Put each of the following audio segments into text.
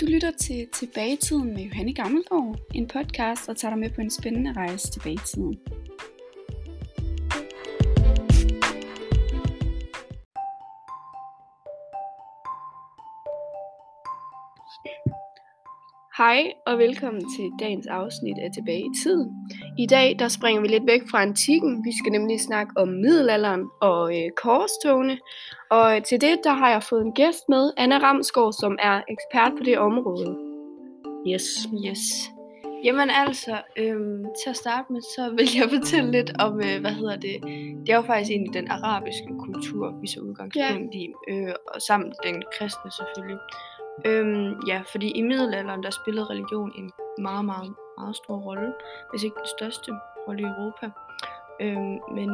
Du lytter til Tilbagetiden med Johanne Gammelgaard, en podcast, der tager dig med på en spændende rejse tilbage i tiden. Hej og velkommen til dagens afsnit af Tilbage i tiden. I dag der springer vi lidt væk fra antikken. Vi skal nemlig snakke om middelalderen og øh, korstogene. Og til det der har jeg fået en gæst med, Anna Ramsgaard, som er ekspert på det område. Yes. Yes. Jamen altså, øhm, til at starte med, så vil jeg fortælle lidt om, øh, hvad hedder det, det er jo faktisk egentlig den arabiske kultur, vi så udgangspunkt i, øh, og samt den kristne selvfølgelig. Øhm, ja, fordi i middelalderen, der spillede religion en meget, meget, meget stor rolle, hvis ikke den største rolle i Europa. Øhm, men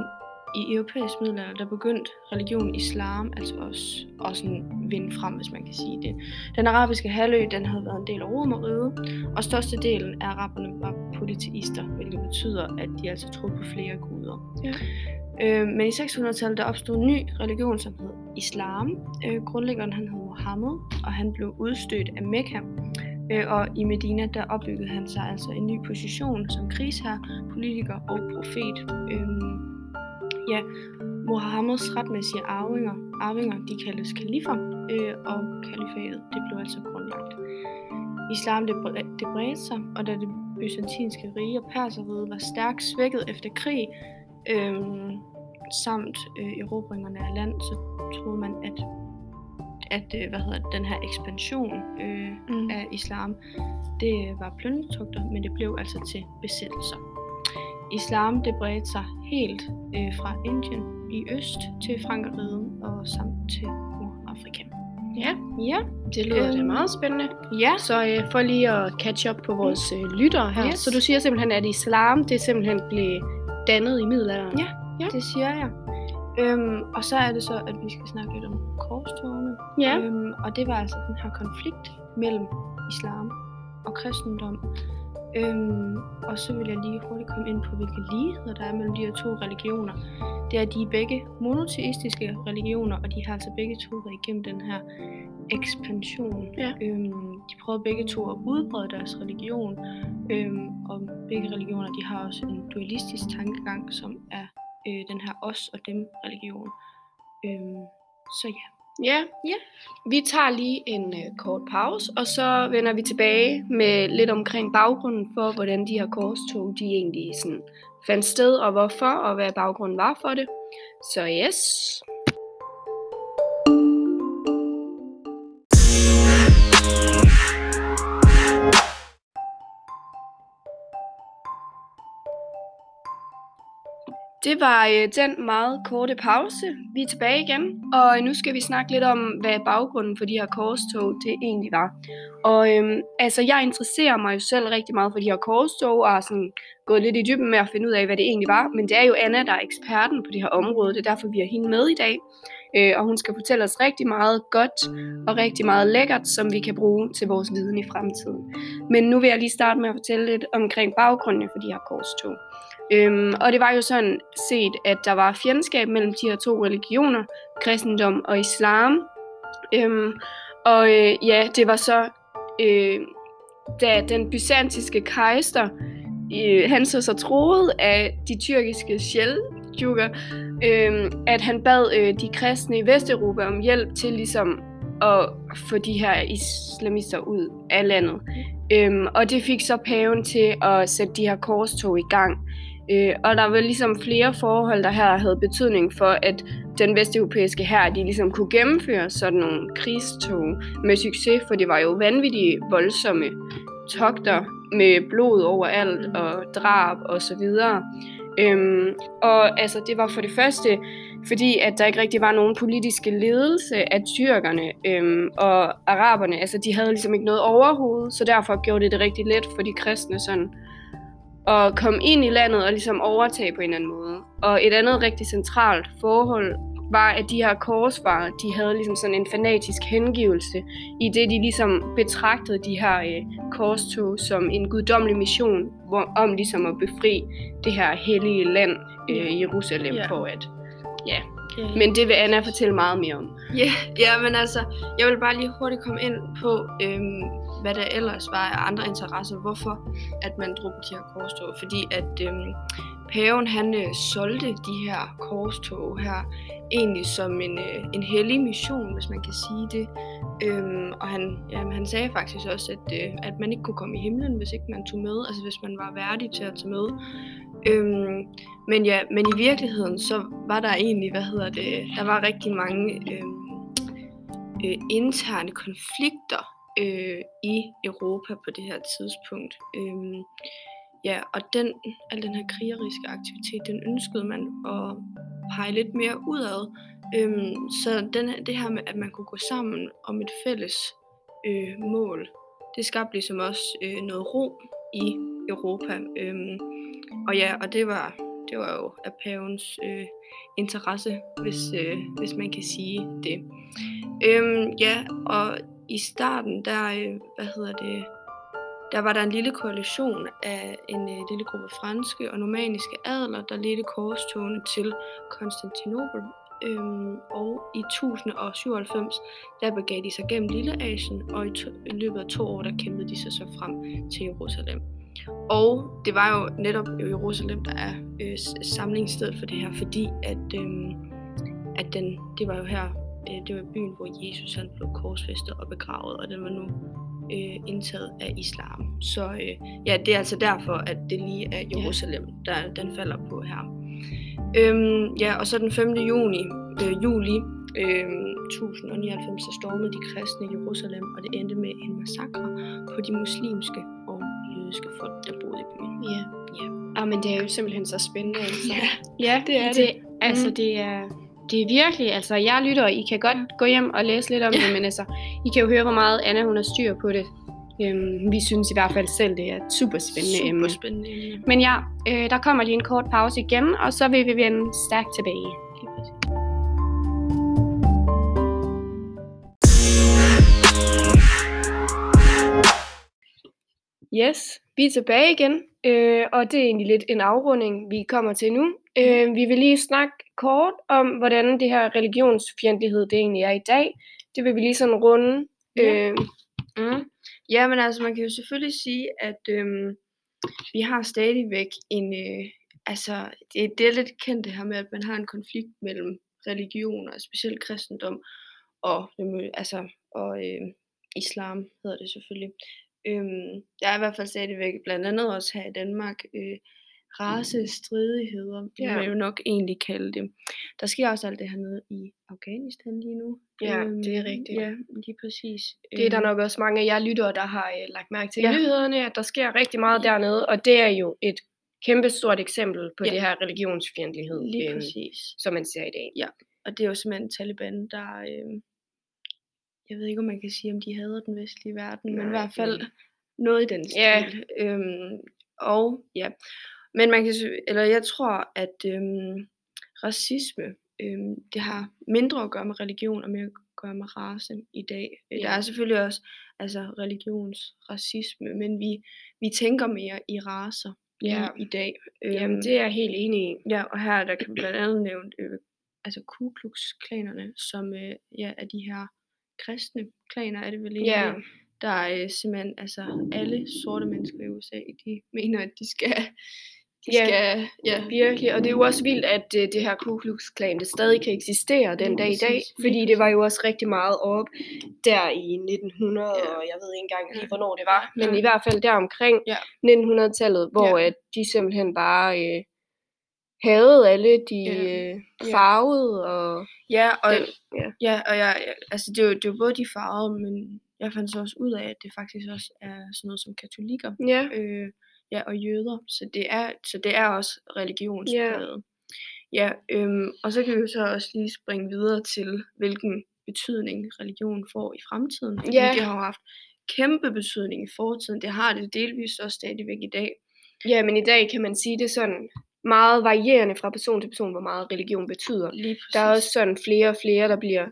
i europæisk middelalder, der begyndte religion islam altså også, også sådan vinde frem, hvis man kan sige det. Den arabiske halvø, den havde været en del af Romerriget, og størstedelen af araberne var polyteister, hvilket betyder, at de altså troede på flere guder. Ja. Øh, men i 600-tallet der opstod en ny religion, som hed islam. Øh, grundlæggeren han hed Mohammed, og han blev udstødt af Mekka. Øh, og i Medina der opbyggede han sig altså en ny position som krigsherre, politiker og profet. Øh, ja, Mohammeds retmæssige arvinger, arvinger de kaldes kalifer, øh, og kalifatet det blev altså grundlagt. Islam det, bre- det bredte sig, og da det byzantinske rige og perserriget var stærkt svækket efter krig, øh, samt øh, erobringerne af land, så troede man, at, at øh, hvad hedder den her ekspansion øh, mm. af islam, det var plyndretugter, men det blev altså til besættelser. Islam det bredte sig helt øh, fra Indien i øst til Frankeriget og samt til Nordafrika. Ja, Ja, det lyder Øhm, det meget spændende. ja, Så øh, for lige at catch up på vores øh, lyttere her. Yes. Så du siger simpelthen, at islam, det simpelthen blev dannet i middelalderen? Ja. Ja. det siger jeg. Øhm, og så er det så, at vi skal snakke lidt om korstogene. Ja. Øhm, og det var altså den her konflikt mellem islam og kristendom. Øhm, og så vil jeg lige hurtigt komme ind på, hvilke ligheder der er mellem de her to religioner. Det er, at de er begge monoteistiske religioner, og de har altså begge to været igennem den her ekspansion. Ja. Øhm, de prøvede begge to at udbrede deres religion, øhm, og begge religioner de har også en dualistisk tankegang, som er øh, den her os og dem religion. Øhm, så ja. Ja. Ja. Vi tager lige en øh, kort pause, og så vender vi tilbage med lidt omkring baggrunden for, hvordan de her korstog, de egentlig sådan fandt sted, og hvorfor, og hvad baggrunden var for det. Så yes. Det var øh, den meget korte pause. Vi er tilbage igen, og nu skal vi snakke lidt om, hvad baggrunden for de her korstog det egentlig var. Og øhm, altså, jeg interesserer mig jo selv rigtig meget for de her korstog, og har sådan gået lidt i dybden med at finde ud af, hvad det egentlig var. Men det er jo Anna, der er eksperten på det her område. Det er derfor, vi har hende med i dag. Øh, og hun skal fortælle os rigtig meget godt og rigtig meget lækkert, som vi kan bruge til vores viden i fremtiden. Men nu vil jeg lige starte med at fortælle lidt omkring baggrunden for de her korstog. Øhm, og det var jo sådan set, at der var fjendskab mellem de her to religioner, kristendom og islam. Øhm, og øh, ja, det var så, øh, da den byzantinske kejser, øh, han så sig troet af de tyrkiske sjældjukker, øh, at han bad øh, de kristne i Vesteuropa om hjælp til ligesom at få de her islamister ud af landet. Øhm, og det fik så paven til at sætte de her korstog i gang. Øh, og der var ligesom flere forhold, der her havde betydning for, at den vesteuropæiske hær, de ligesom kunne gennemføre sådan nogle krigstog med succes, for det var jo vanvittige, voldsomme togter med blod overalt og drab og så videre. Øhm, og altså, det var for det første, fordi at der ikke rigtig var nogen politiske ledelse af tyrkerne øhm, og araberne. Altså, de havde ligesom ikke noget overhoved, så derfor gjorde det det rigtig let for de kristne sådan at komme ind i landet og ligesom overtage på en eller anden måde. Og et andet rigtig centralt forhold var, at de her korsfarer, de havde ligesom sådan en fanatisk hengivelse, i det de ligesom betragtede de her øh, korstog som en guddommelig mission, hvor, om ligesom at befri det her hellige land, øh, Jerusalem, Ja. for at ja, Ja. Men det vil Anna fortælle meget mere om. Ja, ja, men altså, jeg vil bare lige hurtigt komme ind på, øhm, hvad der ellers var af andre interesser, hvorfor at man drog på de her korstog. Fordi at øhm, paven, han øh, solgte de her korstog her egentlig som en, øh, en hellig mission, hvis man kan sige det. Øhm, og han, jamen, han sagde faktisk også, at, øh, at man ikke kunne komme i himlen, hvis ikke man tog med, altså hvis man var værdig til at tage med. Øhm, men ja, men i virkeligheden, så var der egentlig, hvad hedder det, der var rigtig mange øhm, øh, interne konflikter øh, i Europa på det her tidspunkt. Øh, ja, og den, al den her krigeriske aktivitet, den ønskede man at pege lidt mere udad. Øh, så den, det her med, at man kunne gå sammen om et fælles øh, mål, det skabte ligesom også øh, noget ro i Europa. Øh, og ja, og det var, det var jo af pavens øh, interesse, hvis, øh, hvis man kan sige det. Øhm, ja, og i starten, der, øh, hvad hedder det, der var der en lille koalition af en øh, lille gruppe franske og normaniske adler, der ledte korstogene til Konstantinopel. Øhm, og i 1097, der begav de sig gennem Lille Asien, og i, to, i løbet af to år, der kæmpede de sig så frem til Jerusalem. Og det var jo netop Jerusalem, der er øh, samlingssted for det her, fordi at, øh, at den, det var jo her, øh, det var byen, hvor Jesus han blev korsfæstet og begravet, og den var nu øh, indtaget af islam. Så øh, ja, det er altså derfor, at det lige er Jerusalem, der den falder på her. Øhm, ja, og så den 5. juni, øh, juli øh, 1099, så stormede de kristne i Jerusalem, og det endte med en massakre på de muslimske og jødiske folk, der boede i byen. Ja. ja. Ah, men det er jo simpelthen så spændende. Altså. Ja, ja det er det. det. Altså, Mm. det er... Det er virkelig, altså jeg lytter, I kan godt gå hjem og læse lidt om Ja. det, men altså, I kan jo høre, hvor meget Anna hun har styr på det. Øhm, vi synes i hvert fald selv, det er et super spændende emne. Super spændende emne. Men ja, øh, der kommer lige en kort pause igen, og så vil vi vende stærkt tilbage. Yes, vi er tilbage igen, øh, og det er egentlig lidt en afrunding, vi kommer til nu. Øh, vi vil lige snakke kort om, hvordan det her religionsfjendtlighed det egentlig er i dag. Det vil vi lige sådan runde. Ja. Øh, Mm. Ja, men altså, man kan jo selvfølgelig sige, at øhm, vi har stadigvæk en... Øh, altså, det, det er lidt kendt det her med, at man har en konflikt mellem religioner, specielt kristendom, og, øhm, altså, og øh, islam hedder det selvfølgelig. Øhm, der er i hvert fald stadigvæk, blandt andet også her i Danmark, øh, racestridigheder, ja. Ja. man jo nok egentlig kalde det. Der sker også alt det her nede i Afghanistan lige nu. Ja, det er Øhm, rigtigt. Ja, lige præcis. det er der Øhm, nok også mange af jer lyttere, der har øh, lagt mærke til Ja. i nyhederne, at der sker rigtig meget dernede, og det er jo et kæmpe stort eksempel på Ja. det her religionsfjendtlighed, Lige øh, præcis. som man ser i dag. Og det er jo simpelthen Taliban, der... Øh, jeg ved ikke, om man kan sige, om de hader den vestlige verden, men i Nej, hvert fald det- noget i den stil. Ja. Øhm, og ja, men man kan, eller jeg tror, at øhm, racisme, øhm, det har mindre at gøre med religion og mere at gøre med race i dag. Ja. Der er selvfølgelig også altså religionsracisme, men vi, vi tænker mere i racer Ja. i, i dag. Jamen, Øhm, det er jeg helt enig i. Ja, og her der kan blandt andet nævne øh, altså Ku Klux klanerne, som øh, ja, er de her kristne klaner, er det vel egentlig, Ja. der er øh, simpelthen, altså alle sorte mennesker i USA, de mener, at de skal, de Ja. skal, ja, Virkelig, og det er jo også vildt, at øh, det her Ku Klux Klan, det stadig kan eksistere den dag i dag, fordi det var jo også rigtig meget op der i 1900, Ja. og jeg ved ikke engang lige, hvornår det var, men Ja. i hvert fald der omkring Ja. 1900-tallet, hvor Ja. at de simpelthen bare øh, havde alle de Ja. øh, farvede, og ja, og, den, ja. ja, og jeg, altså det er, jo, det er jo både de farvede, men jeg fandt så også ud af, at det faktisk også er sådan noget som katolikker, ja, øh, ja, og jøder. Så det er, så det er også religionspræget. Ja, øhm, og så kan vi jo så også lige springe videre til, hvilken betydning religion får i fremtiden. Fordi Ja. det har jo haft kæmpe betydning i fortiden. Det har det delvist også stadigvæk i dag. ja, men i dag kan man sige det sådan meget varierende fra person til person, hvor meget religion betyder. Lige præcis. Der er også sådan flere og flere, der bliver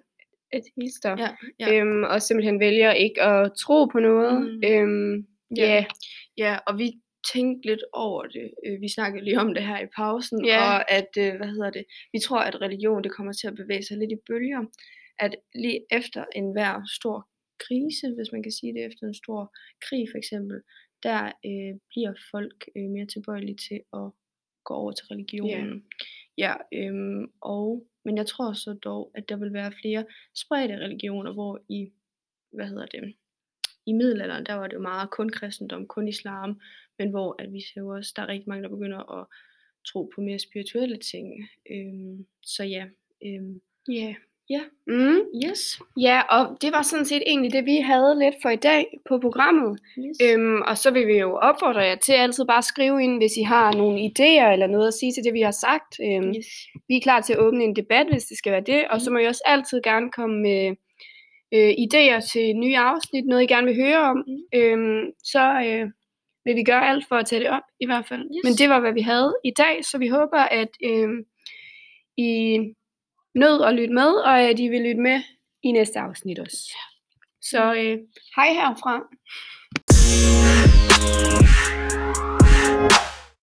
ateister. Ja, ja. Øhm, og simpelthen vælger ikke at tro på noget. Mm. Øhm, Ja. ja. Ja, og vi tænke lidt over det. Øh, vi snakkede lige om det her i pausen, Ja. og at, øh, hvad hedder det, vi tror, at religion det kommer til at bevæge sig lidt i bølger. At lige efter en hver stor krise, hvis man kan sige det, efter en stor krig for eksempel, der øh, bliver folk øh, mere tilbøjelige til at gå over til religionen. Ja, øhm, og, men jeg tror så dog, at der vil være flere spredte religioner, hvor i, hvad hedder det, i middelalderen, der var det jo meget kun kristendom, kun islam, men hvor at vi ser også, der er rigtig mange, der begynder at tro på mere spirituelle ting. Øhm, så ja, øhm, Ja. Ja. Mm. yes, Ja, og det var sådan set egentlig det, vi havde lidt for i dag på programmet. yes. Øhm, og så vil vi jo opfordre jer til altid bare at skrive ind, hvis I har nogle idéer eller noget at sige til det, vi har sagt. Øhm, yes. Vi er klar til at åbne en debat, hvis det skal være det. Og så må I også altid gerne komme med øh, idéer til nye afsnit, noget I gerne vil høre om. Mm. Øhm, så øh, vil vi gøre alt for at tage det op, i hvert fald. Yes. Men det var, hvad vi havde i dag, så vi håber, at øh, I nød at lytte med, og at I vil lytte med i næste afsnit også. Så øh, hej herfra.